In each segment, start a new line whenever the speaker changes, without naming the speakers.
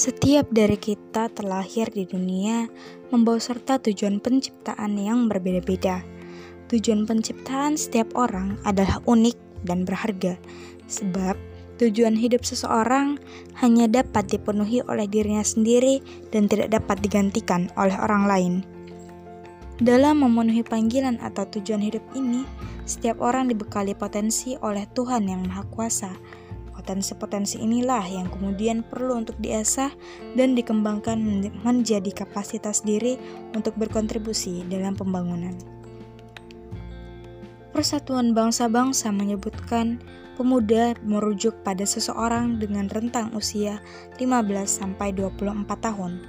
Setiap dari kita terlahir di dunia membawa serta tujuan penciptaan yang berbeda-beda. Tujuan penciptaan setiap orang adalah unik dan berharga, sebab tujuan hidup seseorang hanya dapat dipenuhi oleh dirinya sendiri dan tidak dapat digantikan oleh orang lain. Dalam memenuhi panggilan atau tujuan hidup ini, setiap orang dibekali potensi oleh Tuhan Yang Maha Kuasa Potensi-potensi inilah yang kemudian perlu untuk diasah dan dikembangkan menjadi kapasitas diri untuk berkontribusi dalam pembangunan. Persatuan bangsa-bangsa menyebutkan pemuda merujuk pada seseorang dengan rentang usia 15 sampai 24 tahun.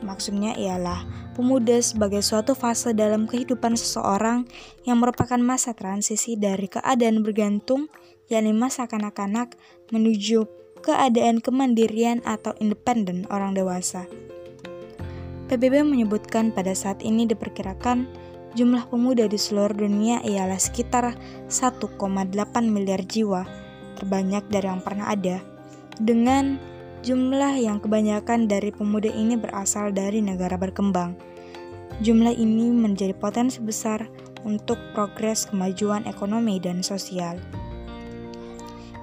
Maksudnya ialah pemuda sebagai suatu fase dalam kehidupan seseorang yang merupakan masa transisi dari keadaan bergantung yakni masa kanak-kanak menuju keadaan kemandirian atau independen orang dewasa. PBB menyebutkan pada saat ini diperkirakan jumlah pemuda di seluruh dunia ialah sekitar 1,8 miliar jiwa, terbanyak dari yang pernah ada, dengan jumlah yang kebanyakan dari pemuda ini berasal dari negara berkembang. Jumlah ini menjadi potensi besar untuk progres kemajuan ekonomi dan sosial.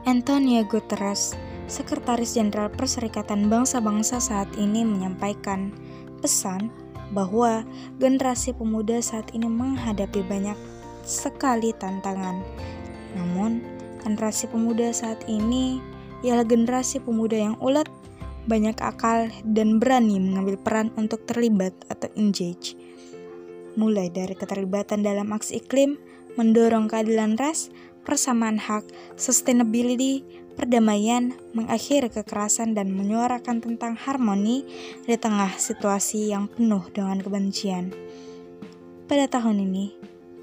Antonio Guterres, Sekretaris Jenderal Perserikatan Bangsa-Bangsa saat ini menyampaikan pesan bahwa generasi pemuda saat ini menghadapi banyak sekali tantangan. Namun, generasi pemuda saat ini ialah generasi pemuda yang ulet, banyak akal, dan berani mengambil peran untuk terlibat atau engage. Mulai dari keterlibatan dalam aksi iklim, mendorong keadilan ras, persamaan hak, sustainability, perdamaian, mengakhiri kekerasan, dan menyuarakan tentang harmoni di tengah situasi yang penuh dengan kebencian. Pada tahun ini,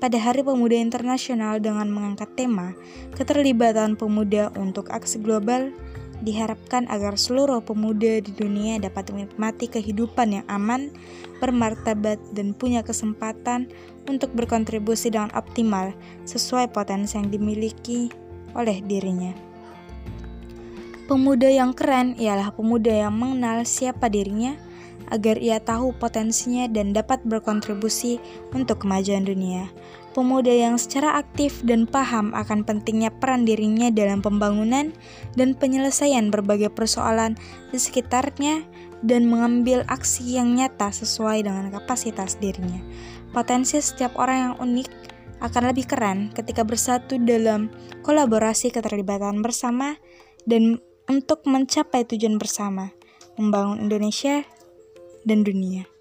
pada Hari Pemuda Internasional dengan mengangkat tema keterlibatan pemuda untuk aksi global, diharapkan agar seluruh pemuda di dunia dapat menikmati kehidupan yang aman, bermartabat, dan punya kesempatan untuk berkontribusi dengan optimal sesuai potensi yang dimiliki oleh dirinya. Pemuda yang keren ialah pemuda yang mengenal siapa dirinya agar ia tahu potensinya dan dapat berkontribusi untuk kemajuan dunia pemuda yang secara aktif dan paham akan pentingnya peran dirinya dalam pembangunan dan penyelesaian berbagai persoalan di sekitarnya dan mengambil aksi yang nyata sesuai dengan kapasitas dirinya. Potensi setiap orang yang unik akan lebih keren ketika bersatu dalam kolaborasi keterlibatan bersama dan untuk mencapai tujuan bersama, membangun Indonesia dan dunia.